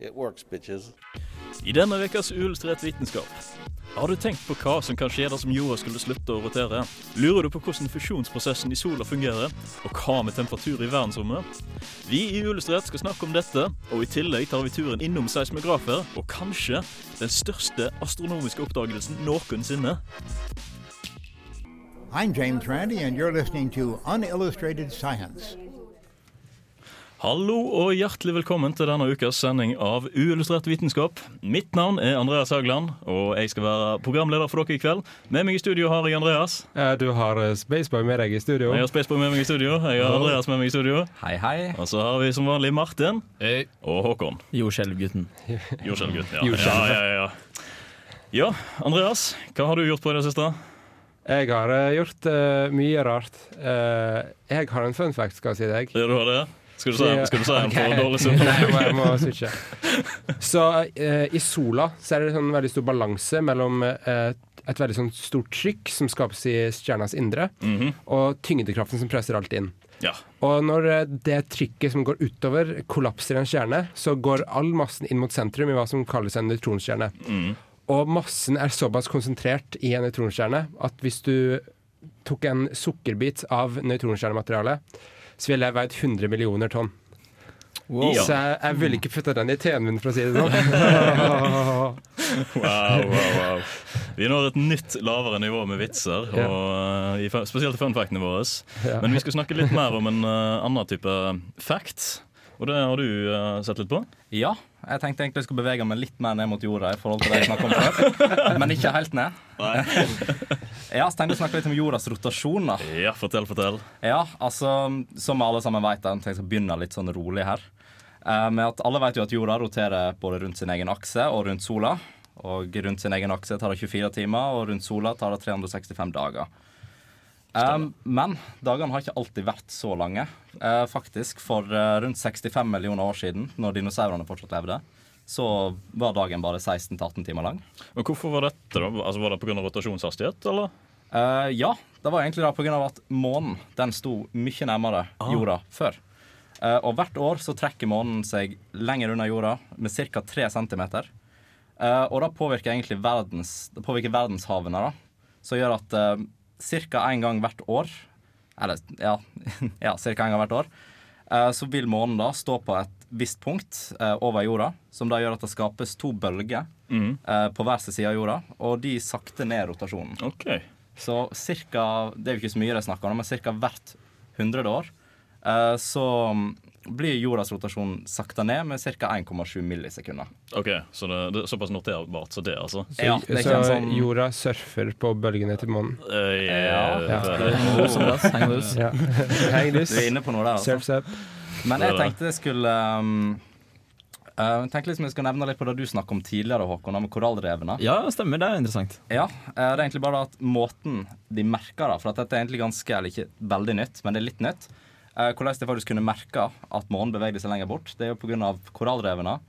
it works, bitches. I denne ukas Uillustrert vitenskap. Har du tenkt på hva som kan skje dersom jorda skulle slutte å rotere? Lurer du på hvordan fusjonsprosessen i sola fungerer, og hva med temperatur i verdensrommet? Vi i Uillustrert skal snakke om dette, og i tillegg tar vi turen innom seismografer, og kanskje den største astronomiske oppdagelsen noensinne. I'm James Randi, and you're listening to Unillustrated Science. Hallo og hjertelig velkommen til denne ukas sending av Uillustrert vitenskap. Mitt navn er Andreas Haugland, og jeg skal være programleder for dere i kveld. Med meg i studio har jeg Andreas. Eh, Du har eh, Spaceboy med deg i studio. Jeg har Spaceboy med meg i studio. Jeg har Andreas med meg i studio. Hei, hei. Og så har vi som vanlig Martin Hei. og Håkon. Jordskjelvgutten. Jordskjelvgutten, Ja. Ja, ja, ja. ja, Andreas, hva har du gjort på i det siste? Jeg har eh, gjort uh, mye rart. Uh, jeg har en fun fact, skal jeg si deg. Ja, du har det? Skal du si skal du si en for dårlig sum? Nei, jeg må, jeg må switche. Så eh, i sola så er det sånn veldig stor balanse mellom eh, et veldig sånn stort trykk som skapes i stjernas indre, Mhm. og tyngdekraften som presser alt inn. Ja. Og når eh, det trykket som går utover, kollapser i en stjerne, så går all massen inn mot sentrum i hva som kalles en nøytronstjerne. Mm. Og massen er såpass konsentrert i en nøytronstjerne at hvis du tok en sukkerbit av nøytronstjernematerialet, så ville jeg veid 100 millioner tonn. Ja. Så jeg, jeg ville ikke putta den i teen min, for å si det sånn. Wow, wow, wow. Vi når et nytt lavere nivå med vitser, Ja. og, eh, i, fun- spesielt i funfactene våre. Ja. Men vi skal snakke litt mer om en uh, annen type fact. Og det har du uh, sett litt på? Ja, jeg tenkte egentlig jeg skulle bevege meg litt mer ned mot jorda i forhold til det jeg om før. Men ikke helt ned. Ja, jeg å snakke litt om jordas rotasjon. da. Ja, fortell, fortell. Ja, altså, Som alle sammen vet, jeg tenkte jeg skal begynne litt sånn rolig her. Eh, med at Alle vet jo at jorda roterer både rundt sin egen akse og rundt sola. Og rundt sin egen akse tar det 24 timer, og rundt sola tar det 365 dager. Um, men dagene har ikke alltid vært så lange. Uh, faktisk, For uh, rundt 65 millioner år siden, når dinosaurene fortsatt levde, så var dagen bare 16-18 timer lang. Men hvorfor var dette, da? Altså, Var det pga. rotasjonshastighet, eller? Uh, ja, det var egentlig da pga. at månen den sto mye nærmere jorda før. Og hvert år så trekker månen seg lenger unna jorda med ca. 3 cm. og det påvirker egentlig verdens, det påvirker verdenshavene, da. Som gjør at ca. én gang hvert år Eller ja, ja ca. én gang hvert år. eh, så vil månen da stå på et visst punkt eh, over jorda, som da gjør at det skapes to bølger Mhm. eh, på hver sin side av jorda, og de sakter ned rotasjonen. Okay. Så cirka, det er jo ikke så mye de snakker om, men ca. hvert hundrede år så mm, blir jordas rotasjon sakta ned med ca. 1,7 millisekunder. ok, Så det, det er såpass noterbart så det, altså. Så, Ja, det så sånn- jorda surfer på bølgene til månen. Eh, Ja. Ja. det- Ja. Heng Du er inne på noe der, altså. Surfs up. Men jeg tenkte jeg skulle um, eh, jeg tenkte liksom jeg skal nevne litt på det du snakket om tidligere, Håkon, om korallrevene. Ja, stemmer. Det er interessant. Ja, eh, det er egentlig bare at måten de merker det For at dette er egentlig ganske, eller ikke veldig nytt, men det er litt nytt. Eh, hvordan de faktisk kunne merke at månen bevegde seg lenger bort, det er jo pga. korallrevene.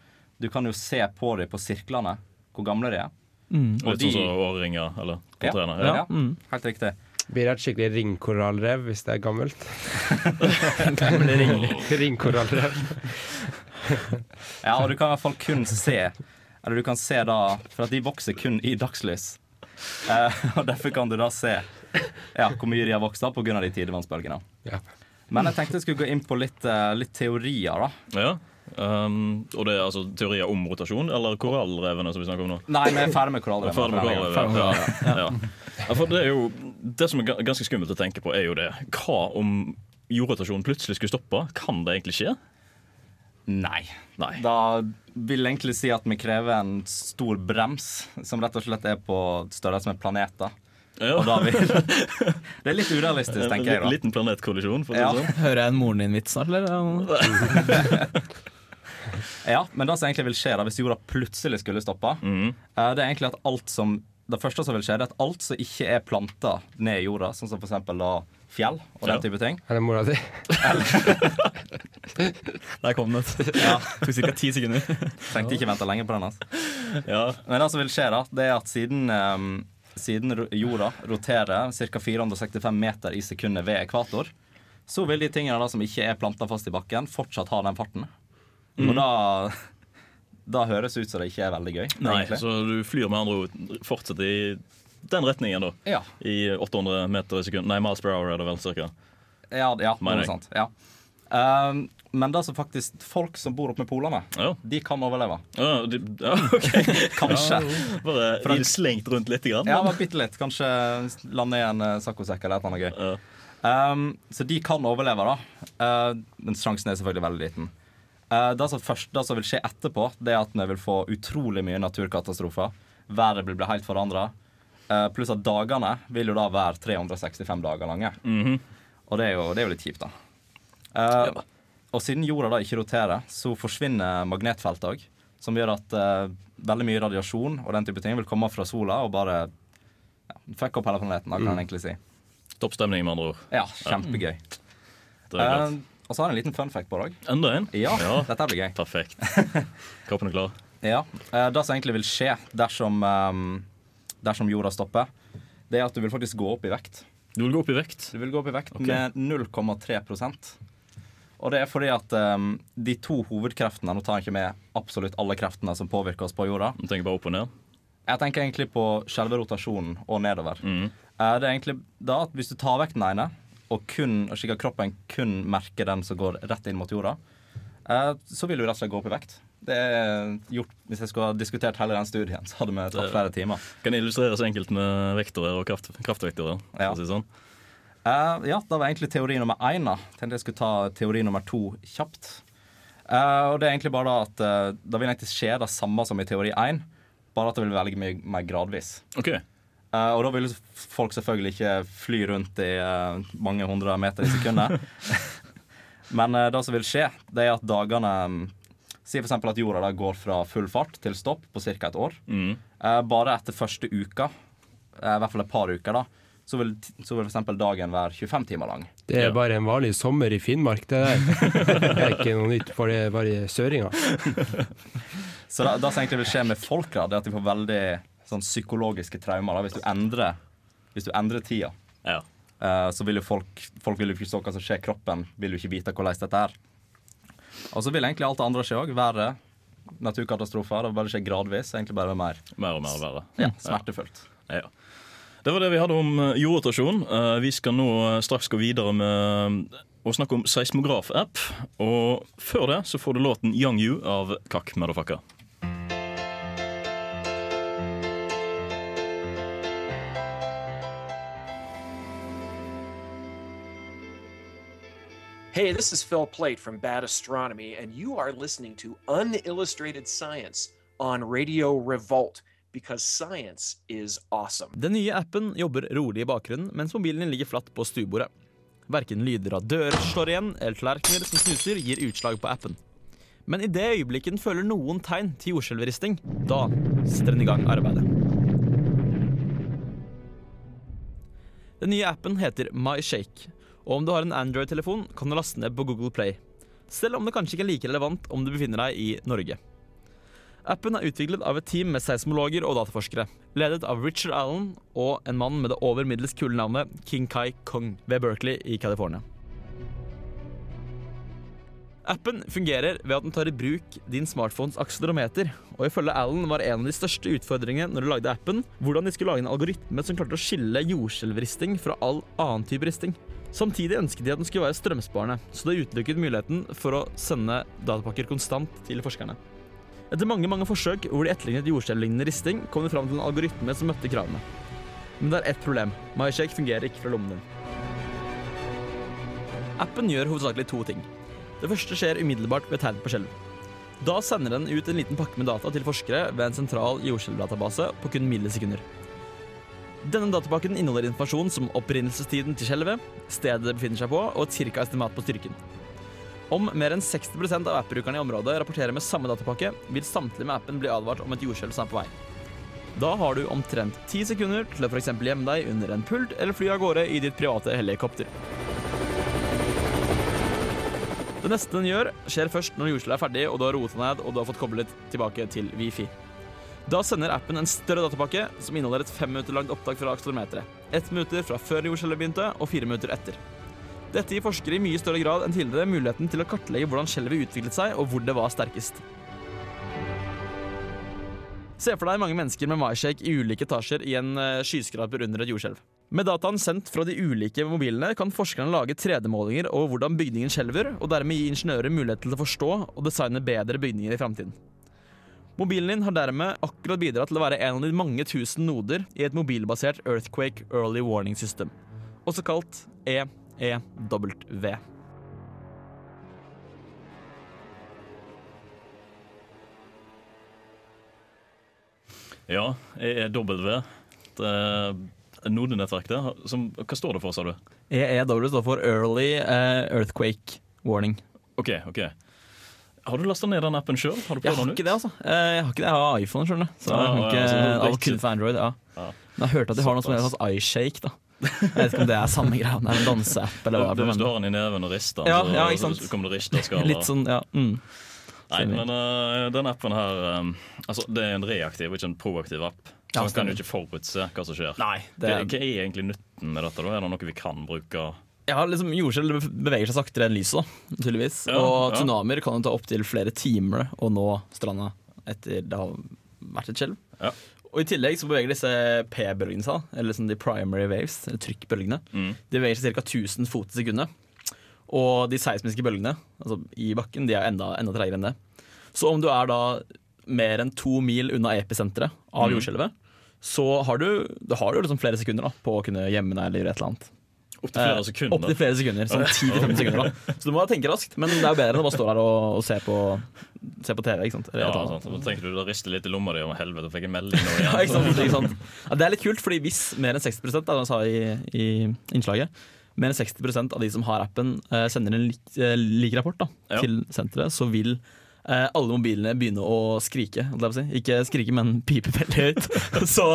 Du kan jo se på dem på sirklene hvor gamle de er. Og Litt sånn som årringer eller Ja, portrener. ja, Ja. Mm. helt riktig. Blir det et skikkelig ringkorallrev hvis det er gammelt? Gamle ring. ringkorallrev. Ja, og du kan i hvert fall kun se Eller du kan se da For at de vokser kun i dagslys. Eh, og derfor kan du da se ja, hvor mye de har vokst av pga. de tidevannsbølgene. Ja. Men jeg tenkte jeg skulle gå inn på litt, eh, litt teorier, da. Ja. Um, og det er altså teorier om rotasjon, eller korallrevene som vi snakker om nå? Nei, vi er ferdig med korallrevene. Ja. Ja, for det er jo Det som er ganske skummelt å tenke på, er jo det. Hva om jordrotasjonen plutselig skulle stoppe? Kan det egentlig skje? Nei. Nei. Da vil jeg egentlig si at vi krever en stor brems, som rett og slett er på størrelse med planeter. Ja. Og da vil Det er litt urealistisk, tenker jeg. En da liten planetkollisjon, for å si Ja. sånn. Hører jeg en moren din-vits snart, eller? Ja, men det som egentlig vil skje da hvis jorda plutselig skulle stoppe, eh, det er egentlig at alt som Det første som vil skje, det er at alt som ikke er planta ned i jorda, sånn som for eksempel da fjell og den Ja. type ting Er det mora di? Der kom den. Ja. Tok ca. ti sekunder. Trengte ikke vente lenge på den. Altså. Ja. Men det som vil skje, da, det er at siden, eh, siden jorda roterer ca. 465 meter i sekundet ved ekvator, så vil de tingene da som ikke er planta fast i bakken, fortsatt ha den farten. Og da da høres det ut som det ikke er veldig gøy. Nei, egentlig. så du flyr med andre ord fortsatt i den retningen, da. Ja. I 800 meter i sekund. Nei, miles per hour er det vel cirka. Ja, ja noe jeg. sånt. Ja. Um, men det som faktisk folk som bor oppe med polene, Ja. de kan overleve. Ja, de, ja OK. Kanskje. Bare For- slengt rundt litt. Grann, Ja, bare bitte litt. Kanskje lande i en uh, saccosekk eller noe gøy. Ja. Um, så de kan overleve, da. Uh, men sjansen er selvfølgelig veldig liten. Uh, det, som først, det som vil skje etterpå, det er at vi vil få utrolig mye naturkatastrofer. Været vil bli helt forandra. Uh, pluss at dagene vil jo da være 365 dager lange. Mhm. Og det er jo, det er jo litt kjipt, da. Uh, Og siden jorda da ikke roterer, så forsvinner magnetfeltet òg. Som gjør at uh, veldig mye radiasjon og den type ting vil komme fra sola og bare ja, fuck opp hele planeten, kan en egentlig si. Topp stemning, med andre ord. Ja, kjempegøy. Uh, og så har jeg en liten fun fact på det òg. Enda en? Ja, Ja. dette blir gøy. Perfekt. Kroppen er klar. Ja, Det som egentlig vil skje dersom, um, dersom jorda stopper, det er at du vil faktisk gå opp i vekt. Du vil gå opp i vekt? Du vil gå opp i vekt okay. med 0,3 Og det er fordi at um, de to hovedkreftene Nå tar jeg ikke med absolutt alle kreftene som påvirker oss på jorda. Du tenker bare opp og ned? Jeg tenker egentlig på selve rotasjonen og nedover. Mm. Eh, Det er egentlig da at Hvis du tar vekk den ene, og, kun, og slik at kroppen kun merker den som går rett inn mot jorda, eh, så vil du rett og slett gå opp i vekt. Det er gjort, Hvis jeg skulle ha diskutert hele den studien, så hadde vi tatt flere timer. Kan illustreres enkelt med vektorer og kraft, kraftvektorer. Ja. si sånn. Eh, ja, det var egentlig teori nummer én. Tenkte jeg skulle ta teori nummer to kjapt. Uh, og det er egentlig bare da at uh, det vil egentlig skje det samme som i teori én, bare at det vil velge mye mer gradvis. OK. Uh, og da vil folk selvfølgelig ikke fly rundt i eh, mange hundre meter i sekundet. Men eh, det som vil skje, det er at dagene um, Si f.eks. at jorda da går fra full fart til stopp på ca. et år. Mm. Eh, bare etter første uka, eh, i hvert fall et par uker, da, så vil, så vil f.eks. dagen være 25 timer lang. Det er Ja. bare en vanlig sommer i Finnmark, det der. Det er ikke noe nytt for det bare søringer. Så det, det som egentlig vil skje med folk, da, det er at de får veldig sånn psykologiske traumer da, hvis du endrer, hvis du endrer tida. Ja. Uh, så vil jo folk Folk vil jo ikke forstå hva som skjer. Kroppen vil jo ikke vite hvordan dette er. Og så vil egentlig alt det andre skje òg. Verre naturkatastrofer. Det vil bare skje gradvis. Egentlig bare mer Mer og mer verre. ja, smertefullt. Ja. Det var det vi hadde om eh, jordrotasjon. Eh, Vi skal nå eh, straks gå videre med å snakke om seismograf-app. Og før det så får du låten Young You av Kakk Motherfucker. Hey, this is Phil Plate from Bad Astronomy, and you are listening to Unillustrated Science on Radio Revolt because science is awesome. Den nye appen jobber rolig i bakgrunnen mens mobilen ligger flatt på stuebordet. Verken lyder av dører slår igjen eller tallerkener som knuser, gir utslag på appen. Men i det øyeblikket den føler noen tegn til jordskjelvristing, da setter den i gang arbeidet. Den nye appen heter MyShake, og om du har en Android-telefon, kan du laste ned på Google Play. Selv om det kanskje ikke er like relevant om du befinner deg i Norge. Appen er utviklet av et team med seismologer og dataforskere, ledet av Richard Allen og en mann med det over middels kule navnet King Kai Kong ved Berkeley i California. Appen fungerer ved at den tar i bruk din smartphones akselerometer, og ifølge Allen var en av de største utfordringene når de lagde appen, hvordan de skulle lage en algoritme som klarte å skille jordskjelvristing fra all annen type risting. Samtidig ønsket de at den skulle være strømsparende, så det utelukket muligheten for å sende datapakker konstant til forskerne. Etter mange mange forsøk hvor de etterlignet jordskjelvlignende risting, kom de fram til en algoritme som møtte kravene. Men det er ett problem. MyShake fungerer ikke fra lommen din. Appen gjør hovedsakelig to ting. Det første skjer umiddelbart ved tegn på skjelv. Da sender den ut en liten pakke med data til forskere ved en sentral jordskjelvdatabase på kun millisekunder. Denne datapakken inneholder informasjon som opprinnelsestiden til skjelvet, stedet det befinner seg på, og et cirka estimat på styrken. Om mer enn 60 av app-brukerne i området rapporterer med samme datapakke, vil samtlige med appen bli advart om et jordskjelv som er på vei. Da har du omtrent ti sekunder til å f.eks. gjemme deg under en pult eller fly av gårde i ditt private helikopter. Det neste den gjør, skjer først når jordskjelvet er ferdig og du har roet deg ned og du har fått koblet tilbake til wifi. Da sender appen en større datapakke som inneholder et fem minutter langt opptak fra akselerometeret. Ett minutter fra før jordskjelvet begynte, og fire minutter etter. Dette gir forskere i mye større grad enn tidligere muligheten til å kartlegge hvordan skjelvet utviklet seg, og hvor det var sterkest. Se for deg mange mennesker med maishake i ulike etasjer i en eh, skyskraper under et jordskjelv. Med dataen sendt fra de ulike mobilene kan forskerne lage 3D-målinger over hvordan bygningen skjelver, og dermed gi ingeniører mulighet til å forstå og designe bedre bygninger i framtiden. Mobilen din har dermed akkurat bidratt til å være en av de mange tusen noder i et mobilbasert Earthquake Early Warning System, også kalt E EEW. Ja, EEW. Det er nodenettverk der. Som, hva står det for, sa du? EEW står for Early eh, Earthquake Warning. OK. ok Har du lasta ned den appen sjøl? Har du Jeg prøvd har ikke det, altså. Eh, Jeg har ikke det, jeg har iPhone, skjønner du. Så Ja, jeg har ja, ikke, så det er ikke- kun for Android. ja. Ja. Men jeg har hørt at de har noe som heter iShake. da Jeg vet ikke om det er samme greia. Det er en danseapp eller hva Det Hvis du har den i neven og rister den, Ja, så, ja, så kommer det risterskala. men Litt sånn, ja. Mm. Nei, men uh, den appen her um, Altså, det er en reaktiv ikke en proaktiv app. Så Ja, man kan jo ikke forutse hva som skjer. Nei, det Hva, hva er egentlig nytten med dette? da? Er det noe vi kan bruke? Ja, liksom Jordskjelv beveger seg saktere enn lyset, tydeligvis. Ja, og ja. tsunamier kan jo ta opptil flere timer å nå stranda etter det har vært et skjelv. Ja. Og I tillegg så beveger disse P-bølgene seg, eller sånn de primary waves, eller trykkbølgene. Mm. De beveger seg ca. 1000 fot i sekundet. Og de seismiske bølgene altså i bakken de er enda, enda treigere enn det. Så om du er da mer enn to mil unna episenteret av Mm. jordskjelvet, så har du, da har du liksom flere sekunder da, på å kunne gjemme deg eller gjøre et eller annet. Opptil flere Eh, sekunder. Opp til flere sekunder, sånn 10-15 sekunder da. Så du må tenke raskt, men det er jo bedre enn å bare stå der og, og se, på, se på TV. ikke sant? Eller Ja, sant. Så tenker du da rister litt i lomma di om helvete, fikk jeg melding nå igjen. Ja, ikke sant, ikke sant? Ja, det er litt kult, fordi hvis mer enn 60 da, jeg sa i, i innslaget Mer enn 60% av de som har appen, eh, sender en lik, eh, lik rapport da, Ja. til senteret, så vil alle mobilene begynne å skrike. Si. Ikke skrike, men pipe veldig høyt. så,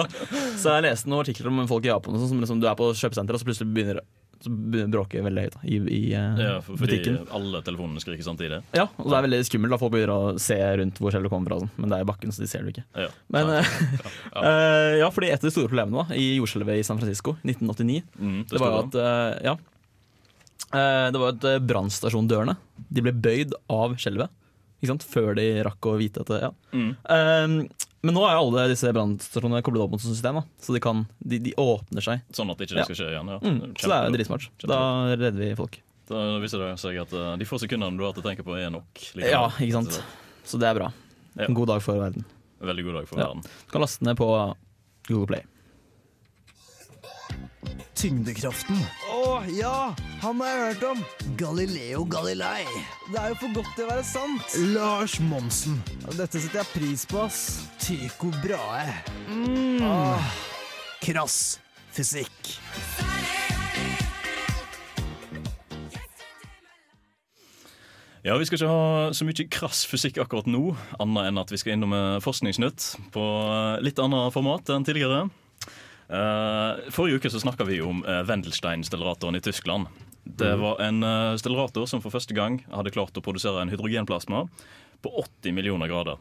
så jeg leste noen artikler om folk i Japan sånn, som liksom, du er på kjøpesenteret, og så plutselig begynner så begynner bråket veldig høyt da, i, i eh, Ja, for, fordi alle telefonene skriker samtidig. Ja, og det er veldig skummelt da folk begynner å se rundt hvor skjelvet kommer fra. Sånn. Men det er i bakken, så de ser du ikke. Ja. Men Ja. ja. eh, ja, fordi et av de store problemene da, i jordskjelvet i San Francisco 1989, Mm, det var jo at eh, ja, Eh, det var at eh, brannstasjondørene De ble bøyd av skjelvet. Ikke? Før de rakk å vite at det, ja. Mm. um, men nå er alle disse brannstasjonene koblet opp mot sånt system, da. så de, kan, de, de åpner seg. Sånn at ikke det Ja. skal skje igjen. Ja. Mm, så det er dritsmart. Da redder vi folk. Da viser det seg at uh, de få sekundene du har til å tenke på, er nok. likevel. Ja, ikke sant. Så det er bra. Ja. En god dag for verden. Veldig god dag for verden. Du kan laste ned på Google Play. Tyngdekraften. Å ja, han har jeg hørt om. Galileo Galilei. Det er jo for godt til å være sant. Lars Monsen. Dette setter jeg pris på, ass. Tycho Brahe. Mm. Ah, krass fysikk. Ja, Vi skal ikke ha så mye krass fysikk akkurat nå, annet enn at vi skal innom eh, Forskningsnytt på eh, litt annet format enn tidligere. Eh, forrige uke så snakka vi om uh, Wendelstein-stelleratoren i Tyskland. Det var en stellerator stellarator som for første gang hadde klart å produsere en hydrogenplasma på 80 millioner grader.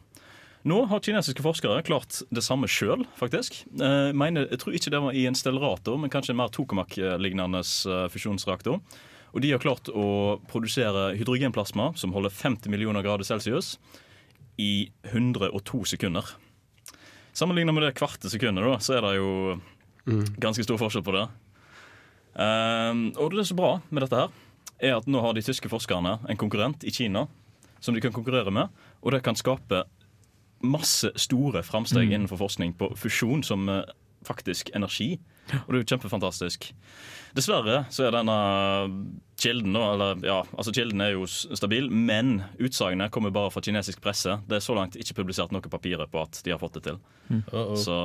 Nå har kinesiske forskere klart det samme sjøl, faktisk. Eh, mener, jeg tror ikke det var i en stellerator, men kanskje en mer tokamak-lignende eh, fusjonsreaktor. Og de har klart å produsere hydrogenplasma som holder 50 millioner grader celsius i 102 sekunder. Sammenlignet med det kvarte sekundet, da, så er det jo ganske stor forskjell på det. Um, og det som er så bra med dette, her, er at nå har de tyske forskerne en konkurrent i Kina som de kan konkurrere med, og det kan skape masse store framsteg Mm. innenfor forskning på fusjon som eh, faktisk energi. Og det er jo kjempefantastisk. Dessverre så er denne kilden, eller ja, altså kilden er jo stabil, men utsagnet kommer bare fra kinesisk presse. Det er så langt ikke publisert noe papirer på at de har fått det til. Mm. Så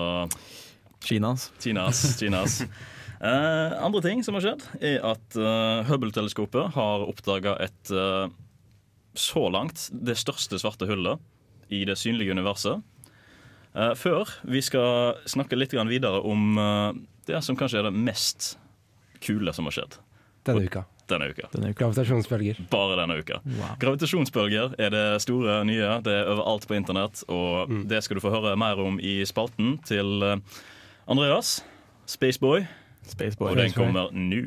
Kinas. Kinas. Kinas. Eh, andre ting som har skjedd, er at eh, Hubble-teleskopet har oppdaga et eh, så langt det største svarte hullet i det synlige universet. Eh, før vi skal snakke litt grann videre om eh, det som kanskje er det mest kule som har skjedd Denne uka. denne uka. Gravitasjonsbølger. Bare denne uka. Gravitasjonsbølger er det store nye. Det er overalt på internett. Og det skal du få høre mer om i spalten til eh, Andreas, Spaceboy. Spaceboy. Og den kommer nå.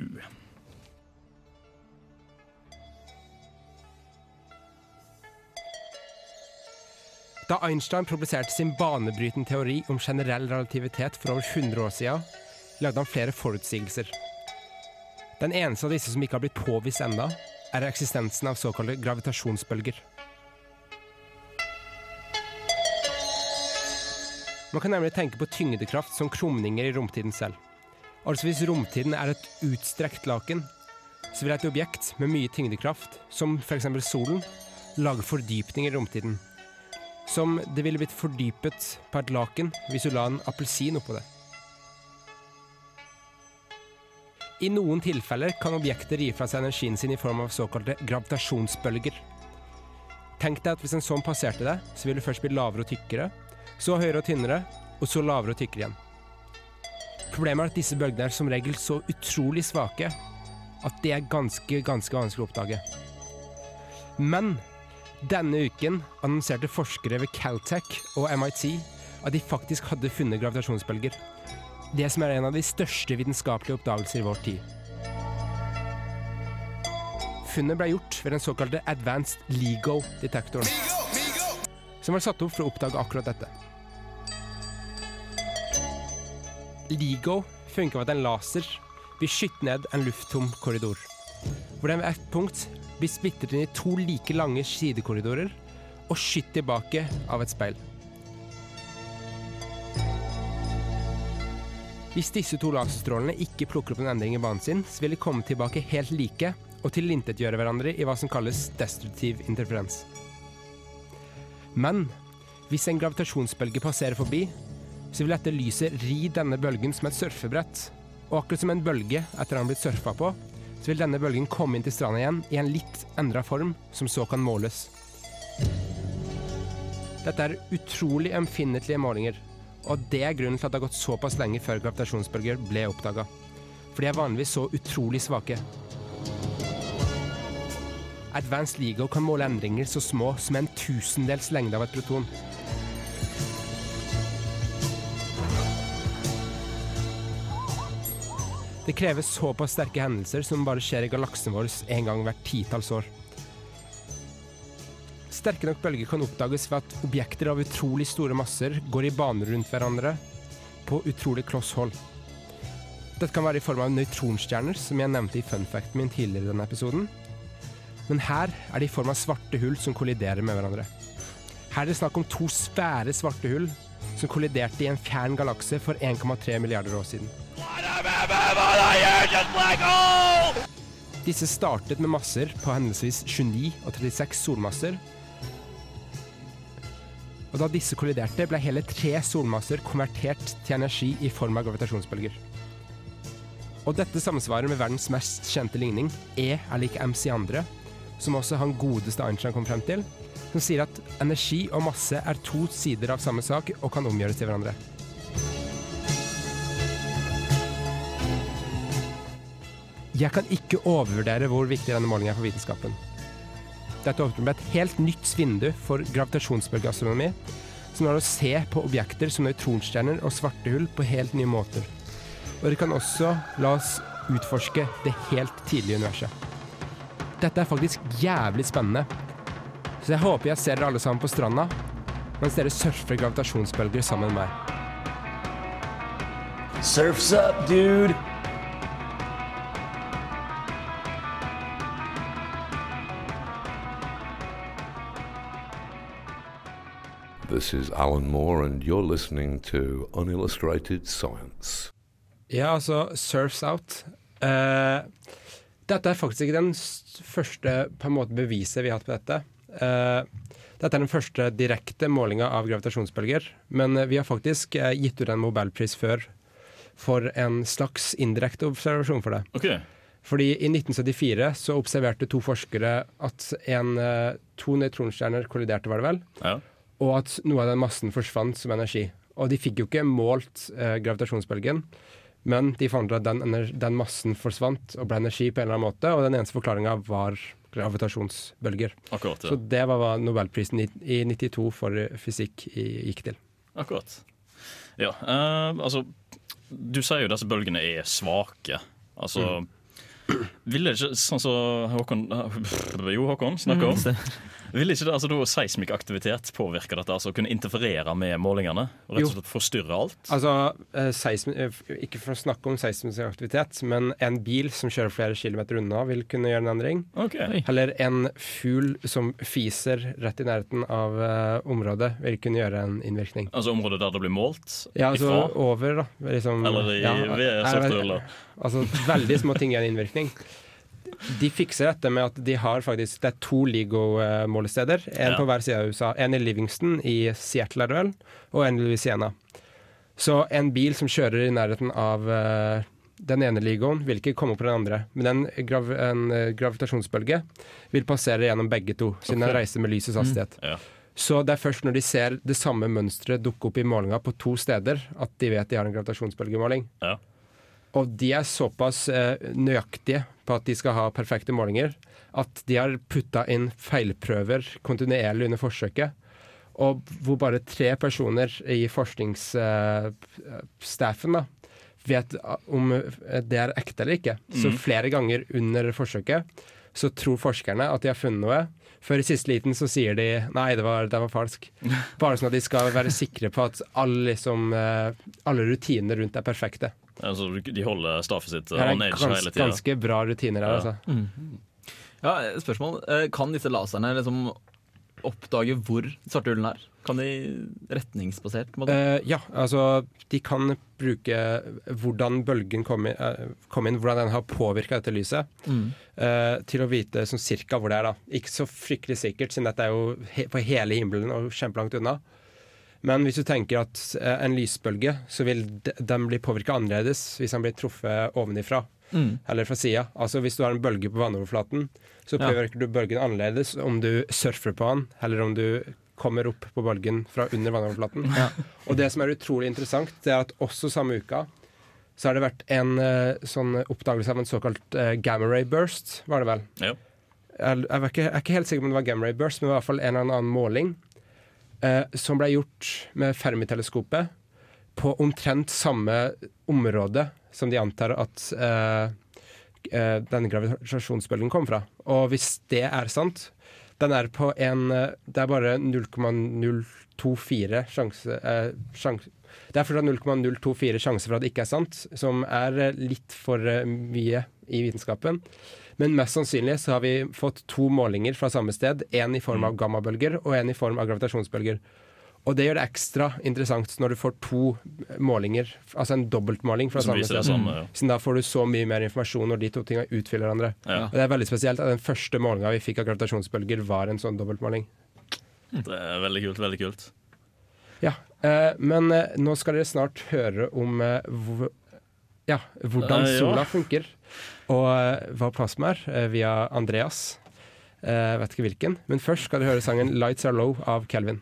Da Einstein publiserte sin banebrytende teori om generell relativitet for over 100 år siden, lagde han flere forutsigelser. Den eneste av disse som ikke har blitt påvist enda, er eksistensen av såkalte gravitasjonsbølger. Man kan nemlig tenke på tyngdekraft som krumninger i romtiden selv. Altså hvis romtiden er et utstrekt laken, så vil et objekt med mye tyngdekraft, som f.eks. solen, lage fordypning i romtiden som det ville blitt fordypet på et laken hvis du la en appelsin oppå det. I noen tilfeller kan objekter gi fra seg energien sin i form av såkalte gravitasjonsbølger. Tenk deg at hvis en sånn passerte deg, så ville det først bli lavere og tykkere, så høyere og tynnere, og så lavere og tykkere igjen. Problemet er at disse bølgene er som regel så utrolig svake at det er ganske, ganske vanskelig å oppdage. Men denne uken annonserte forskere ved Caltech og MIT at de faktisk hadde funnet gravitasjonsbølger. Det som er en av de største vitenskapelige oppdagelser i vår tid. Funnet ble gjort ved den såkalte Advanced LIGO-detektoren. Som var satt opp for å oppdage akkurat dette. LIGO funker ved at en laser vil skutt ned en lufttom korridor. Hvor den ved et punkt blir splittet inn i to like lange sidekorridorer og skutt tilbake av et speil. Hvis disse to laserstrålene ikke plukker opp en endring i banen sin, så vil de komme tilbake helt like og tilintetgjøre hverandre i hva som kalles destruktiv interferens. Men hvis en gravitasjonsbølge passerer forbi, så vil dette lyset ri denne bølgen som et surfebrett. Og akkurat som en bølge etter at den har blitt surfa på, så vil denne bølgen komme inn til stranda igjen i en litt endra form, som så kan måles. Dette er utrolig ømfinnelige målinger, og det er grunnen til at det har gått såpass lenge før gravitasjonsbølger ble oppdaga. For de er vanligvis så utrolig svake. Advanced Lego kan måle endringer så små som en tusendels lengde av et proton. Det kreves såpass sterke hendelser som bare skjer i galaksen vår en gang hvert titalls år. Sterke nok bølger kan oppdages ved at objekter av utrolig store masser går i baner rundt hverandre på utrolig kloss hold. Dette kan være i form av nøytronstjerner, som jeg nevnte i funfacten min tidligere i denne episoden. Men her er det i form av svarte hull som kolliderer med hverandre. Her er det snakk om to svære svarte hull som kolliderte i en fjern galakse for 1,3 milliarder år siden. Disse startet med masser på henholdsvis 29 og 36 solmasser. Og da disse kolliderte, ble hele tre solmasser konvertert til energi i form av gravitasjonsbølger. Og dette samsvarer med verdens mest kjente ligning, E er lik MC andre, som også han godeste Einstein kom frem til, som sier at energi og masse er to sider av samme sak og kan omgjøres til hverandre. Jeg kan ikke overvurdere hvor viktig denne målingen er for vitenskapen. Dette åpner et helt nytt vindu for gravitasjonsbølgeastronomi, som lar oss se på objekter som nøytronstjerner og svarte hull på helt nye måter. Og det kan også la oss utforske det helt tidlige universet. Dette er faktisk jævlig spennende. Så jeg håper jeg ser dere alle sammen på stranda mens dere surfer gravitasjonsbølger sammen med meg. Surfs up, dude! This is Alan Moore, and you're listening to Unillustrated Science. Ja, altså Surfs Out. Uh, dette er faktisk ikke den første på en måte beviset vi har hatt på dette. Uh, dette er den første direkte målinga av gravitasjonsbølger. Men eh, vi har faktisk uh, gitt ut en Nobelpris før for en slags indirekte observasjon for det. OK. Fordi i 1974 så observerte to forskere at en, to nøytronstjerner kolliderte, var det vel, Ja. Og at noe av den massen forsvant som energi. Og de fikk jo ikke målt eh, gravitasjonsbølgen, men de fant ut at den, den massen forsvant og ble energi på en eller annen måte, og den eneste forklaringa var gravitasjonsbølger. Akkurat, ja. Så det var hva nobelprisen i, i 92 for fysikk i, gikk til. Akkurat. Ja, eh, altså Du sier jo disse bølgene er svake. Altså Ville ikke sånn som Håkon Jo, Håkon snakker om. Ville ikke det, altså da seismisk aktivitet påvirke dette? Altså kunne interferere med målingene? Og rett og slett forstyrre alt? Altså, eh, seismi, eh, Ikke for å snakke om seismisk aktivitet, men en bil som kjører flere kilometer unna, vil kunne gjøre en endring. Okay. Eller en fugl som fiser rett i nærheten av uh, området, vil kunne gjøre en innvirkning. Altså området der det blir målt Ja, altså ifra? over, da. Liksom, Eller i ja, ved softruller. Altså, veldig små ting gjør en innvirkning. De fikser dette med at de har faktisk Det er to LIGO-målesteder. En Ja. på hver side av USA. En i Livingston i Seattle, er det vel, og en i Louisiana. Så en bil som kjører i nærheten av uh, den ene LIGOen, vil ikke komme på den andre. Men en, grav en eh, gravitasjonsbølge vil passere gjennom begge to, siden Ok. den reiser med lysets hastighet. Ja. Så det er først når de ser det samme mønsteret dukke opp i målinga på to steder, at de vet de har en gravitasjonsbølgemåling. Ja. Og de er såpass eh, nøyaktige på at de skal ha perfekte målinger, at de har putta inn feilprøver kontinuerlig under forsøket. Og hvor bare tre personer i forskningsstaffen da, vet om det er ekte eller ikke. Så Mhm. flere ganger under forsøket så tror forskerne at de har funnet noe. Før i siste liten så sier de nei, det var, det var falsk. Bare sånn at de skal være sikre på at alle, liksom, eh, alle rutiner rundt er perfekte. Altså, de holder staffet sitt er on edge gans, hele tida. ganske bra rutiner her, Ja. Mm. Ja, spørsmål. Eh, Kan disse laserne liksom oppdage hvor svarte hullene er? Kan de retningsbasert? Eh, ja, altså de kan bruke hvordan bølgen kom, inn, uh, kom inn, hvordan den har påvirka dette lyset, Mm. uh, til å vite sånn cirka hvor det er. da. Ikke så fryktelig sikkert, siden dette er jo he på hele himmelen og kjempelangt unna. Men hvis du tenker at eh, en lysbølge, så vil de- den bli påvirka annerledes hvis den blir truffet ovenifra. Mm. Eller fra sida. Altså hvis du har en bølge på vannoverflaten, så Ja. påvirker du bølgen annerledes om du surfer på den, eller om du kommer opp på bølgen fra under vannoverflaten. Og det som er utrolig interessant, det er at også samme uka så har det vært en eh, sånn oppdagelse av en såkalt uh, gamma ray burst, var det vel? Ja. Jeg, jeg, var ikke, jeg er ikke helt sikker på om det var gamma ray burst, men i hvert fall en eller annen måling eh, som ble gjort med Fermi-teleskopet på omtrent samme område som de antar at eh, eh, denne gravitasjonsbølgen kom fra. Og hvis det er sant, den er på en eh, Det er bare 0,024 sjanse, eh, sjanse Det er fortsatt 0,024 sjanse for at det ikke er sant, som er eh, litt for mye i vitenskapen. Men mest sannsynlig så har vi fått to målinger fra samme sted. En i form av gammabølger og en i form av gravitasjonsbølger. Og det gjør det ekstra interessant når du får to målinger, altså en dobbeltmåling fra samme sted. samme, ja. Siden da får du så mye mer informasjon når de to tingene utfyller hverandre. Ja. Og det er veldig spesielt at den første målinga vi fikk av gravitasjonsbølger, var en sånn dobbeltmåling. Det er veldig kult. veldig kult. Ja, eh, men eh, nå skal dere snart høre om eh, ja, hvordan Eh, sola funker, og eh, hva plasma er, eh, via Andreas. Jeg vet ikke hvilken, men først skal du høre sangen 'Lights Are Low' av Kelvin.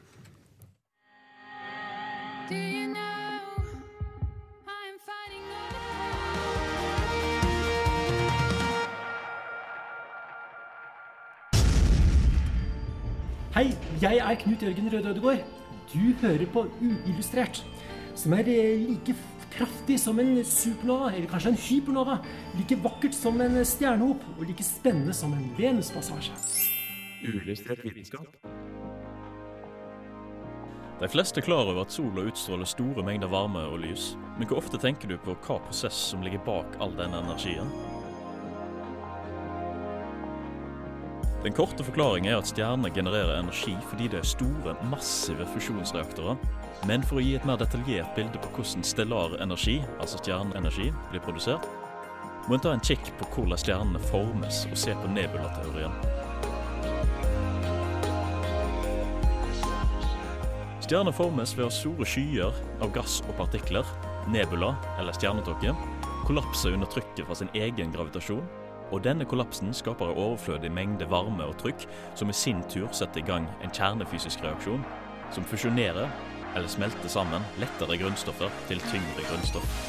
Hei, jeg er Knut Jørgen Røde Ødegård. Du hører på Uillustrert, som er like kraftig som en supernova, eller kanskje en hypernova. Like vakkert som en stjernehop, og like spennende som en Venuspassasje. Vitenskap. De fleste er klar over at sola utstråler store mengder varme og lys, men hvor ofte tenker du på hva prosess som ligger bak all denne energien? Den korte forklaringen er at stjernene genererer energi fordi det er store, massive fusjonsreaktorer. Men for å gi et mer detaljert bilde på hvordan stellar energi, altså stjerneenergi, blir produsert, må en ta en kikk på hvordan stjernene formes og se på nebulateorien. Stjerner formes ved at store skyer av gass og partikler, nebula eller stjernetåke, kollapser under trykket fra sin egen gravitasjon Og denne kollapsen skaper en overflødig mengde varme og trykk, som i sin tur setter i gang en kjernefysisk reaksjon, som fusjonerer eller smelte sammen lettere grunnstoffer til tyngre grunnstoff.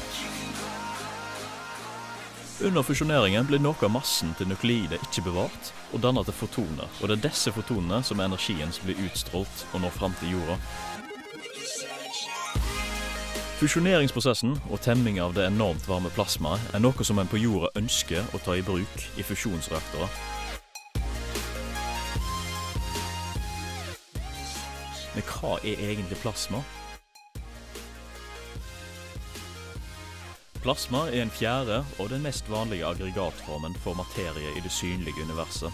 Under fusjoneringen blir noe av massen til nukleidet ikke bevart, og danner til fotoner. Og det er disse fotonene som er energien som blir utstrålt og når fram til jorda. Fusjoneringsprosessen og temming av det enormt varme plasmaet er noe som en på jorda ønsker å ta i bruk i fusjonsreaktorer. Men hva er egentlig plasma? Plasma er en fjerde og den mest vanlige aggregatformen for materie i det synlige universet.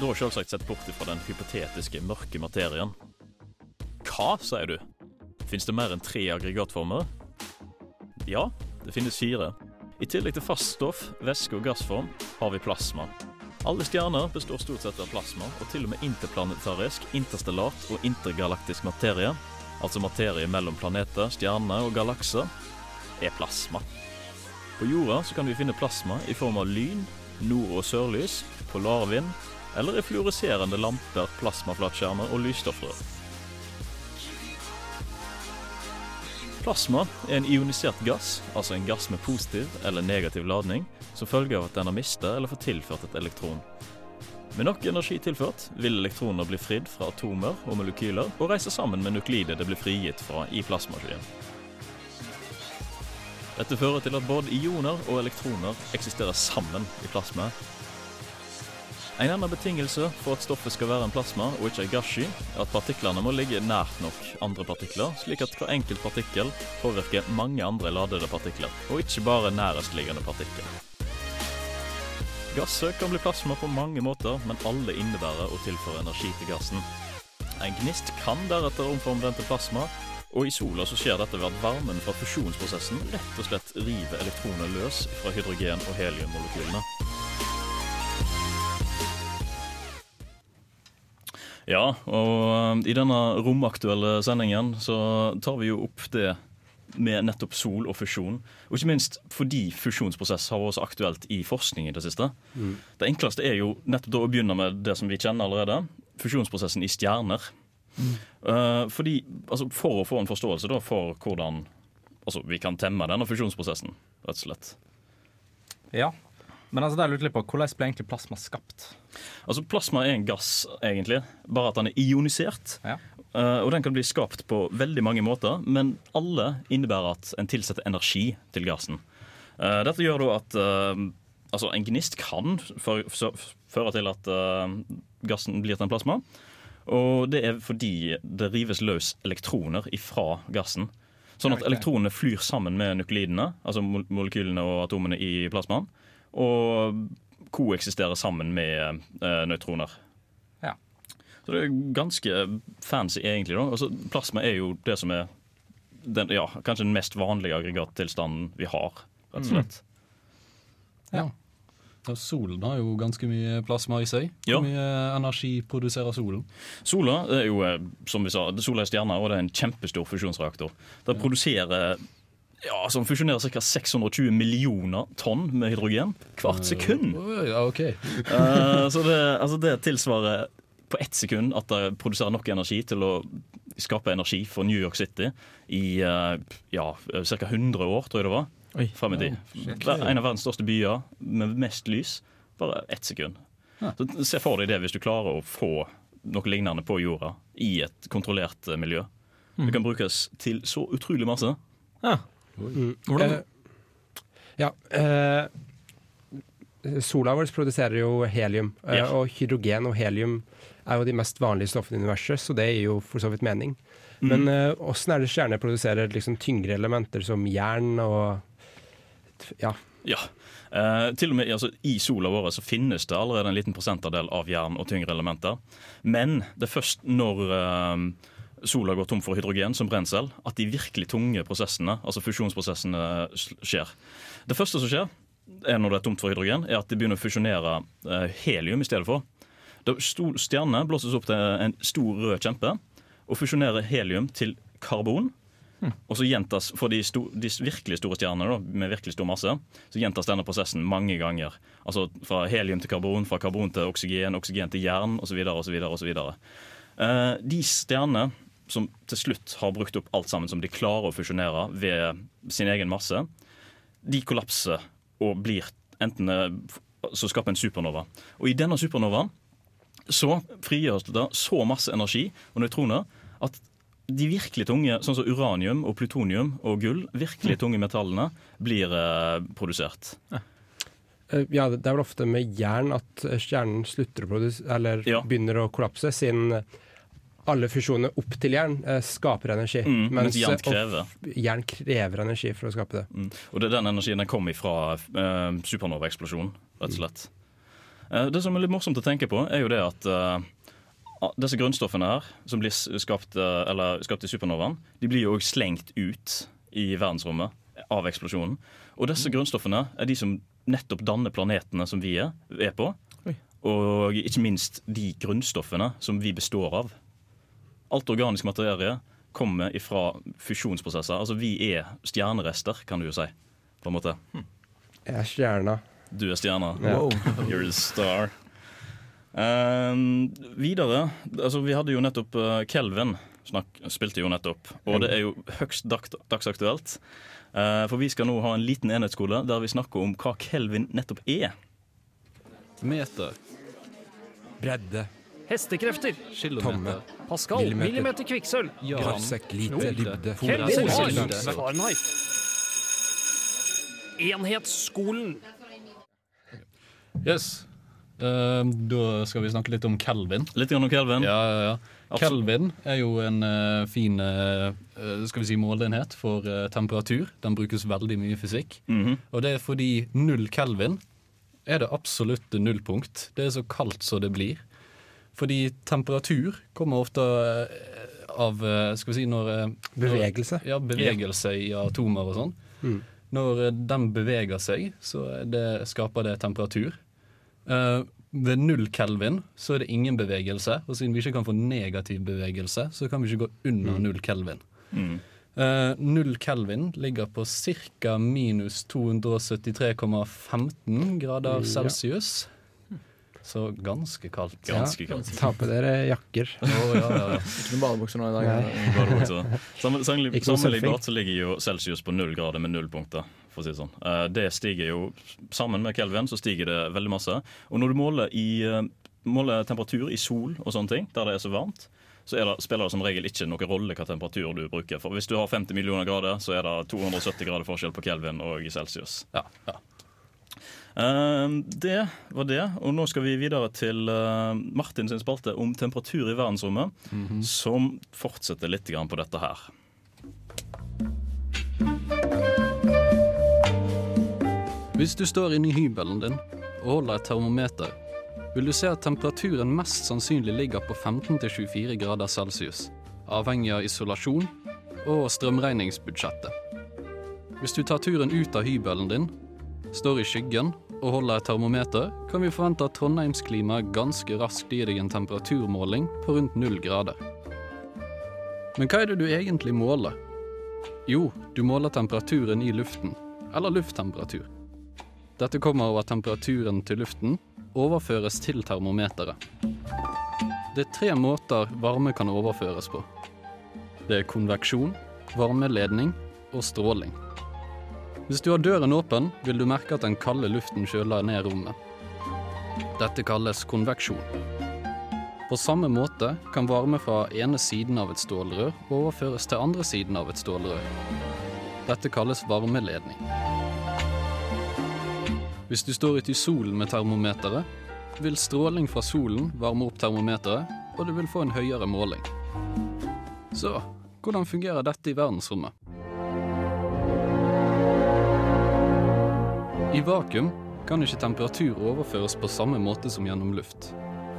Da selvsagt sett bort fra den hypotetiske mørke materien. Hva, sier du? Fins det mer enn tre aggregatformer? Ja, det finnes fire. I tillegg til fast stoff, væske og gassform har vi plasma. Alle stjerner består stort sett av plasma, og til og med interplanetarisk, interstellart og intergalaktisk materie, altså materie mellom planeter, stjerner og galakser, er plasma. På jorda så kan vi finne plasma i form av lyn, nord- og sørlys, polarvind eller i fluoreserende lamper, plasmaflatskjermer og lysstoffrør. Plasma er en ionisert gass, altså en gass med positiv eller negativ ladning, som følge av at den har mista eller fått tilført et elektron. Med nok energi tilført vil elektroner bli fridd fra atomer og molekyler og reise sammen med nuklidet det blir frigitt fra i plasmaskyen. Dette fører til at både ioner og elektroner eksisterer sammen i plasmaet, en annen betingelse for at stoffet skal være en plasma og ikke en gassky, er at partiklene må ligge nært nok andre partikler, slik at hver enkelt partikkel påvirker mange andre ladede partikler, og ikke bare nærestliggende partikler. Gasser kan bli plasma på mange måter, men alle innebærer å tilføre energi til gassen. En gnist kan deretter omforme den til plasma, og i sola så skjer dette ved at varmen fra fusjonsprosessen rett og slett river elektroner løs fra hydrogen- og heliummolekylene. Ja, og um, i denne romaktuelle sendingen så tar vi jo opp det med nettopp sol og fusjon. Og ikke minst fordi fusjonsprosess har vært så aktuelt i forskning i det siste. Mm. Det enkleste er jo nettopp å begynne med det som vi kjenner allerede. Fusjonsprosessen i stjerner. Mm. Uh, fordi, altså For å få en forståelse da, for hvordan altså, vi kan temme denne fusjonsprosessen, rett og slett. Ja, men altså, der lurte litt på, hvordan ble egentlig plasma skapt? Altså, Plasma er en gass, egentlig, bare at den er ionisert. Ja. Uh, og den kan bli skapt på veldig mange måter, men alle innebærer at en tilsetter energi til gassen. Uh, dette gjør da at uh, altså en gnist kan føre til at gassen blir til en plasma. Og det er fordi det rives løs elektroner ifra gassen. Sånn at elektronene flyr sammen med nukleidene, altså molekylene og atomene i plasmaen og koeksisterer sammen med uh, nøytroner. Ja. Så det er ganske fancy, egentlig. da. Altså, plasma er jo det som er den, ja, kanskje den mest vanlige aggregattilstanden vi har, rett og slett. Mm. Ja. Ja, solen har jo ganske mye plasma i seg. Hvor ja. mye energi produserer solen? Sola er jo, eh, som vi sa, sola er stjerne, og det er en kjempestor fusjonsreaktor. Det produserer ja, som fusjonerer ca. 620 millioner tonn med hydrogen hvert sekund. Ja, ok. uh, så det, altså det, tilsvarer på ett sekund at det produserer nok energi til å skape energi for New York City i uh, ja, ca. 100 år, tror jeg det var. Oi. Frem i tid. En av verdens største byer med mest lys. Bare ett sekund. Ja. Så Se for deg det hvis du klarer å få noe lignende på jorda i et kontrollert miljø. Det kan brukes til så utrolig masse. Ja. Mm. Hvordan? Eh, ja. Eh, sola vår produserer jo helium, eh, ja. og hydrogen og helium er jo de mest vanlige stoffene i universet, så det gir jo for så vidt mening. Mm. Men åssen er det stjerner produserer liksom tyngre elementer som jern og ja. ja. Uh, til og med altså, I sola vår så finnes det allerede en liten prosentandel av jern og tyngre elementer. Men det er først når uh, sola går tom for hydrogen som brensel, at de virkelig tunge prosessene, altså fusjonsprosessene, skjer. Det første som skjer er når det er tomt for hydrogen, er at de begynner å fusjonere eh, helium i stedet for. Stjernene blåses opp til en stor rød kjempe og fusjonerer helium til karbon. Og så gjentas for de, sto, de virkelig store stjernene da, med virkelig stor masse, så gjentas denne prosessen mange ganger. Altså fra helium til karbon, fra karbon til oksygen, oksygen til jern osv. osv. osv. De stjernene som til slutt har brukt opp alt sammen som de klarer å fusjonere ved sin egen masse, de kollapser og blir enten eh, så skaper en supernova. Og i denne supernovaen så frigjøres det så masse energi og nøytroner at de virkelig tunge, sånn som uranium og plutonium og gull, virkelig tunge metallene, blir eh, produsert. Eh, Ja, det er vel ofte med jern at stjernen slutter å produsere, eller begynner å kollapse, siden alle fusjoner opp til jern eh, skaper energi. Mm, mens jern eh, krever. jern krever energi for å skape det. Mm. Og det er den energien den kom ifra eh, supernova-eksplosjonen, rett og slett. Eh, det som er litt morsomt å tenke på, er jo det at eh, disse grunnstoffene her, som blir skapt, eh, eller skapt i supernovaen, de blir jo òg slengt ut i verdensrommet av eksplosjonen. Og disse grunnstoffene er de som nettopp danner planetene som vi er, er på. Og ikke minst de grunnstoffene som vi består av. Alt organisk materie kommer ifra fusjonsprosesser. Altså Vi er stjernerester, kan du jo si. På en måte. Jeg er stjerna. Du er stjerna. Wow. You're the star. Ehm, videre altså Vi hadde jo nettopp uh, Kelvin. Snakk, spilte jo nettopp. Og det er jo høyst dag, dagsaktuelt. Uh, for vi skal nå ha en liten enhetsskole der vi snakker om hva Kelvin nettopp er. Meter. Bredde. Hestekrefter. Kilometer. Pascal. Millimeter. Millimeter kvikksølv. Ja. Lite dybde. Fahrenheit. Enhetsskolen. Yes. Uh, da skal vi snakke litt om Kelvin. Litt om Kelvin? Ja, ja, ja. Kelvin er jo en uh, fin eh, skal vi si måleenhet for temperatur. Den brukes veldig mye i fysikk. Mhm. Og det er fordi null Kelvin er det absolutte nullpunkt. Det er så kaldt som det blir. Fordi temperatur kommer ofte eh, av eh, Skal vi si når Bevegelse. Bevegelse. Ja, bevegelse i atomer og sånn. Mm. Når eh, den beveger seg, så det, skaper det temperatur. Uh, ved null kelvin så er det ingen bevegelse, og siden vi ikke kan få negativ bevegelse, så kan vi ikke gå under Mm. null kelvin. Mm. Uh, null kelvin ligger på ca. minus 273,15 grader Ja. celsius. Så ganske kaldt. Ganske kaldt. Ta på dere jakker. Oh, ja, ja, ja. Ikke noen badebukser nå i dag. Sammenlignbart så ligger jo Celsius på null grader med null punkter. For å si det sånn. Eh, Det stiger jo Sammen med Kelvin så stiger det veldig masse. Og når du måler, i, eh, måler temperatur i sol og sånne ting, der det er så varmt, så er det, spiller det som regel ikke noen rolle hva temperatur du bruker. For Hvis du har 50 millioner grader, så er det 270 grader forskjell på Kelvin og i Celsius. Ja, ja. Eh, det var det. Og nå skal vi videre til eh, Martin sin spalte om temperatur i verdensrommet, som fortsetter litt på dette her. Hvis du står inne i hybelen din og holder et termometer, vil du se at temperaturen mest sannsynlig ligger på 15-24 grader celsius, avhengig av isolasjon og strømregningsbudsjettet. Hvis du tar turen ut av hybelen din, står i skyggen og holder et termometer, kan vi forvente at Trondheimsklimaet ganske raskt gir deg en temperaturmåling på rundt null grader. Men hva er det du egentlig måler? Jo, du måler temperaturen i luften, eller lufttemperatur. Dette kommer av at temperaturen til luften overføres til termometeret. Det er tre måter varme kan overføres på. Det er konveksjon, varmeledning og stråling. Hvis du har døren åpen, vil du merke at den kalde luften kjøler ned rommet. Dette kalles konveksjon. På samme måte kan varme fra ene siden av et stålrør overføres til andre siden av et stålrør. Dette kalles varmeledning. Hvis du står ute i solen med termometeret, vil stråling fra solen varme opp termometeret, og du vil få en høyere måling. Så hvordan fungerer dette i verdensrommet? I vakuum kan ikke temperatur overføres på samme måte som gjennom luft,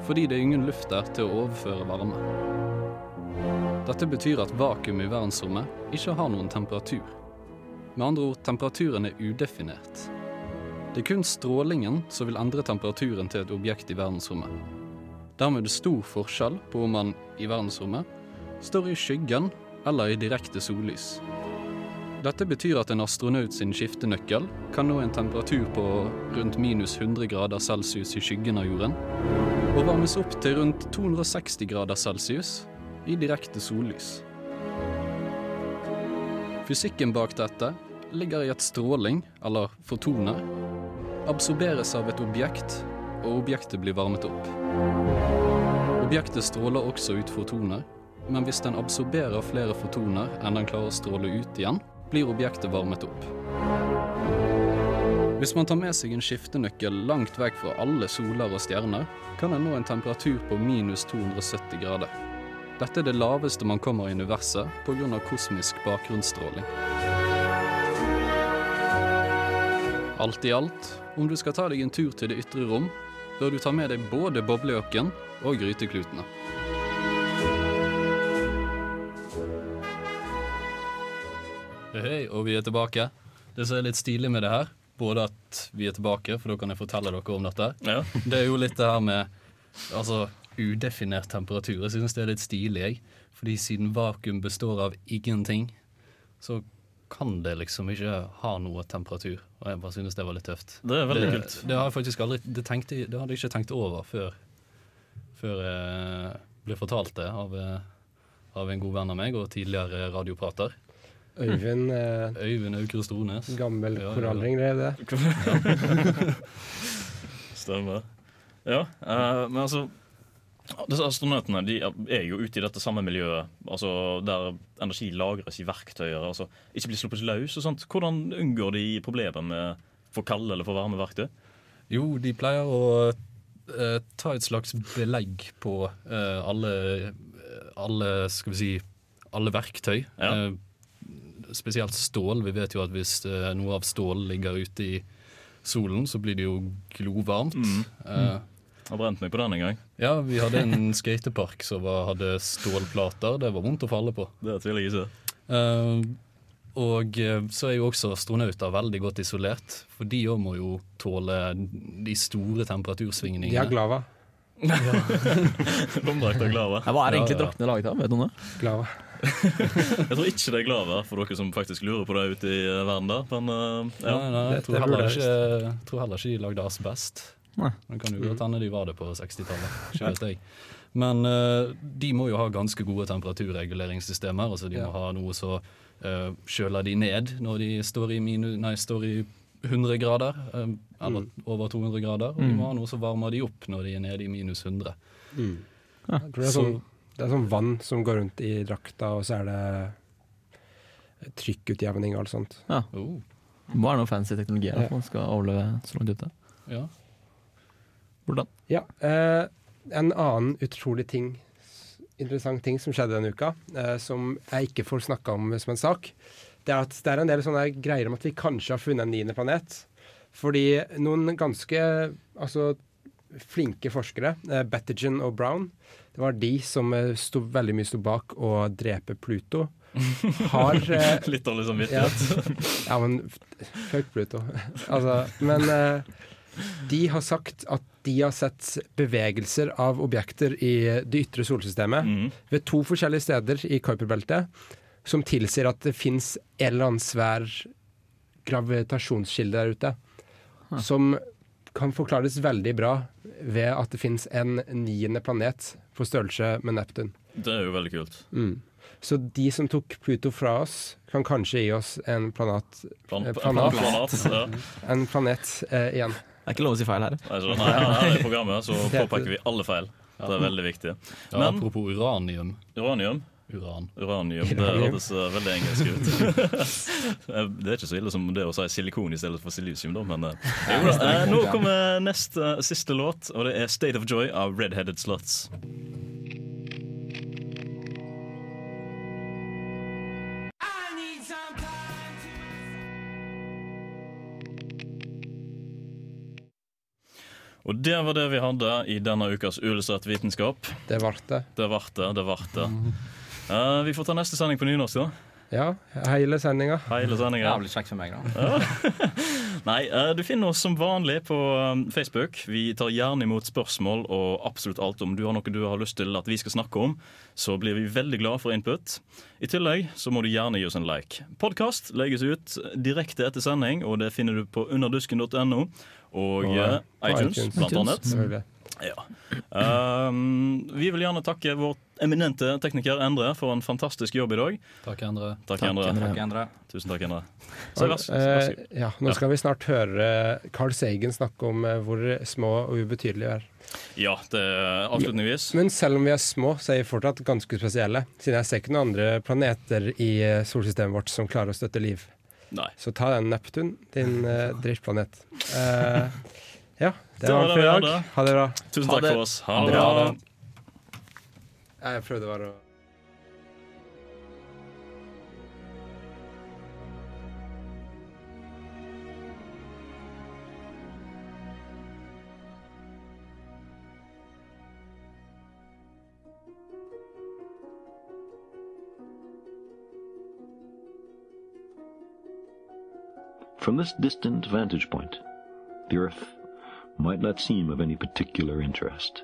fordi det er ingen luft der til å overføre varme. Dette betyr at vakuum i verdensrommet ikke har noen temperatur. Med andre ord, temperaturen er udefinert. Det er kun strålingen som vil endre temperaturen til et objekt i verdensrommet. Dermed er det stor forskjell på om man i verdensrommet står i skyggen eller i direkte sollys. Dette betyr at en astronaut sin skiftenøkkel kan nå en temperatur på rundt minus 100 grader celsius i skyggen av jorden, og varmes opp til rundt 260 grader celsius i direkte sollys. Fysikken bak dette ligger i at stråling, eller fotoner, absorberes av et objekt, og objektet blir varmet opp. Objektet stråler også ut fotoner, men hvis den absorberer flere fotoner enn den klarer å stråle ut igjen, blir objektet varmet opp. Hvis man tar med seg en skiftenøkkel langt vekk fra alle soler og stjerner, kan en nå en temperatur på minus 270 grader. Dette er det laveste man kommer i universet pga. kosmisk bakgrunnsstråling. Alt i alt, om du skal ta deg en tur til det ytre rom, bør du ta med deg både boblejakken og gryteklutene. Hei, og vi er tilbake. Det som er litt stilig med det her, både at vi er tilbake, for da kan jeg fortelle dere om dette, Ja. det er jo litt det her med altså, udefinert temperatur. Jeg synes det er litt stilig, jeg. Fordi siden vakuum består av ingenting, så kan det liksom ikke ha noe temperatur. Og jeg bare synes det var litt tøft. Det er veldig det, kult. Det, har jeg faktisk aldri, det, tenkte, det hadde jeg ikke tenkt over før, før jeg ble fortalt det av, eh, av en god venn av meg og tidligere radioprater. Øyvind eh, Øyvind Aukrust Rones. Gammel Ja, ja, ja. korallring, det er det. Stemmer. Ja, eh, men altså disse Astronautene de er jo ute i dette samme miljøet, altså der energi lagres i verktøyer. altså Ikke blir sluppet løs og sånt. Hvordan unngår de problemer med for kalde eller for varme verktøy? Jo, de pleier å eh, ta et slags belegg på eh, alle, alle Skal vi si alle verktøy. Ja. Eh, spesielt stål. Vi vet jo at hvis eh, noe av stål ligger ute i solen, så blir det jo glovarmt. Mm. Eh, Jeg har brent meg på den en gang. ja, vi hadde en skatepark som var, hadde stålplater. Det var vondt å falle på. Det tviler jeg ikke. uh, og så er jo også astronauter veldig godt isolert, for de òg må jo tåle de store temperatursvingningene. De har glava. Romdrakt er glava. Ja, hva er egentlig Ja, ja. draktene laget av? Vet du noe? Glava. Jeg tror ikke det er glava, for dere som faktisk lurer på det ute i eh, verden. da Men uh, ja. Nei, nei, jeg tror det heller ikke, tror heller ikke de lagde asbest. Nei. Det kan jo godt hende de var det på 60-tallet. Ikke vet jeg. Men uh, de må jo ha ganske gode temperaturreguleringssystemer. Altså de må ha noe så uh, kjøler de ned når de står i, minu, nei, står i 100 grader, eller eller over 200 grader. Og de må ha noe som varmer de opp når de er nede i minus 100. Mm. Ja, det, er sånn, det er sånn vann som går rundt i drakta, og så er det trykkutjevning og alt sånt. Ja. Oh, Det må være noe fancy teknologi her Ja. man skal overleve så langt ute. ja. Hvordan? Ja, eh, En annen utrolig ting, interessant ting som skjedde denne uka, eh, som jeg ikke får snakka om som en sak, det er at det er en del sånne greier om at vi kanskje har funnet en niende planet. Fordi noen ganske altså, flinke forskere, eh, Bettigen og Brown, det var de som eh, sto, veldig mye sto bak å drepe Pluto, har eh, Litt dårlig ja, samvittighet. ja, men f- fuck Pluto. altså, men de har sagt at de har sett bevegelser av objekter i det ytre solsystemet mm. ved to forskjellige steder i Kuiperbeltet som tilsier at det fins en eller annen svær gravitasjonskilde der ute. Som kan forklares veldig bra ved at det fins en niende planet på størrelse med Neptun. Det er jo veldig kult. Mm. Så de som tok Pluto fra oss, kan kanskje gi oss en planet, Plan, eh, plan, planet, ja. en planet eh, igjen. Det er ikke lov å si feil her. Nei, nei, her, i programmet så påpeker vi alle feil. Det er veldig viktig. Ja, apropos uranium. uranium Uran. Uranium, det hørtes eh, veldig engelsk ut. Eh, det er ikke så ille som det å si silikon i stedet for silisium, da, men eh, jo da. Nå kommer neste siste låt, og det er 'State of Joy' av Redheaded Sluts. Og det var det vi hadde i denne ukas Ulesrett vitenskap. Det ble det. Det ble det, det ble det. Eh, vi får ta neste sending på nynorsk, da. Ja, hele sendinga. Hele sendinga. har kjekt for meg, da. Nei, eh, du finner oss som vanlig på um, Facebook. Vi tar gjerne imot spørsmål og absolutt alt om du har noe du har lyst til at vi skal snakke om. Så blir vi veldig glad for input. I tillegg så må du gjerne gi oss en like. Podkast legges ut direkte etter sending, og det finner du på underdusken.no og Og, eh, iTunes, iTunes. blant iTunes, annet. Ja. Um, vi vil gjerne takke vår eminente tekniker Endre for en fantastisk jobb i dag. Takk, Endre. Takk, Takk, Endre. Takk, Endre. Tusen takk, Endre. Så vær så vær så Eh, ja, nå skal vi snart høre Carl Sagen snakke om eh, hvor små og ubetydelige vi er. Ja, det er avslutningsvis. Men selv om vi er små, så er vi fortsatt ganske spesielle. Siden jeg ser ikke noen andre planeter i eh, solsystemet vårt som klarer å støtte liv. Nei. Så ta den Neptun, din uh, drittplanet. Eh, ja, det Det var var alt for i det vi dag. hadde. Ha det bra. Tusen takk for oss. Ha det bra. bra. Jeg prøvde bare å From this distant vantage point, the Earth might not seem of any particular interest.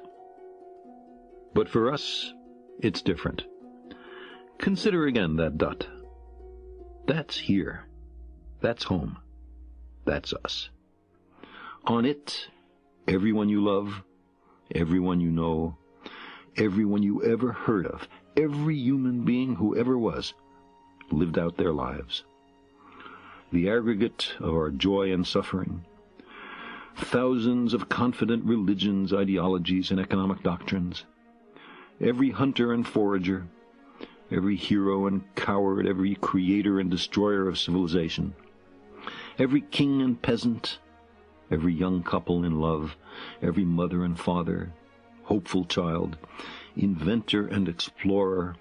But for us, it's different. Consider again that dot. That's here. That's home. That's us. On it, everyone you love, everyone you know, everyone you ever heard of, every human being who ever was, lived out their lives the aggregate of our joy and suffering, thousands of confident religions, ideologies, and economic doctrines, every hunter and forager, every hero and coward, every creator and destroyer of civilization, every king and peasant, every young couple in love, every mother and father, hopeful child, inventor and explorer,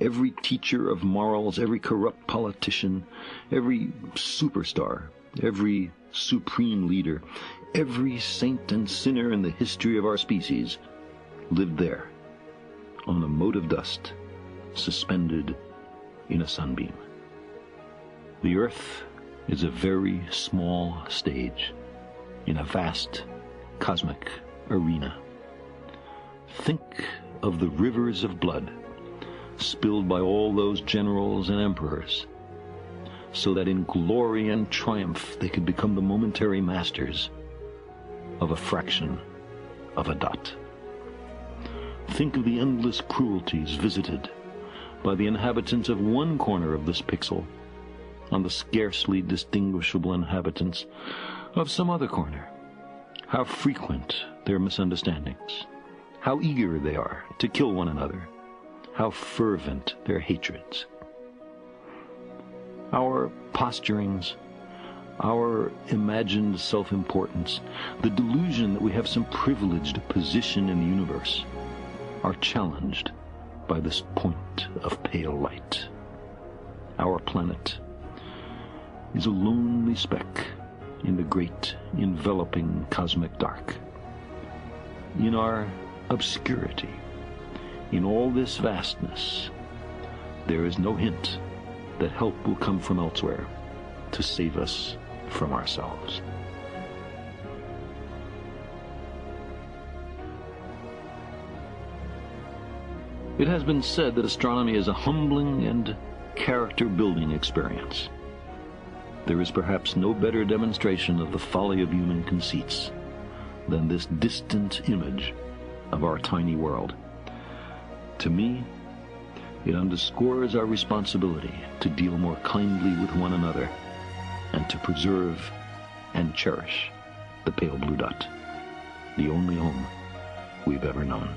every teacher of morals, every corrupt politician, every superstar, every supreme leader, every saint and sinner in the history of our species lived there, on a mote of dust, suspended in a sunbeam. The earth is a very small stage in a vast cosmic arena. Think of the rivers of blood spilled by all those generals and emperors, so that in glory and triumph they could become the momentary masters of a fraction of a dot. Think of the endless cruelties visited by the inhabitants of one corner of this pixel on the scarcely distinguishable inhabitants of some other corner. How frequent their misunderstandings, how eager they are to kill one another, how fervent their hatreds. Our posturings, our imagined self importance, the delusion that we have some privileged position in the universe, are challenged by this point of pale light. Our planet is a lonely speck in the great enveloping cosmic dark. In our obscurity, in all this vastness, there is no hint that help will come from elsewhere to save us from ourselves. It has been said that astronomy is a humbling and character building experience. There is perhaps no better demonstration of the folly of human conceits than this distant image of our tiny world. To me, it underscores our responsibility to deal more kindly with one another and to preserve and cherish the pale blue dot, the only home we've ever known.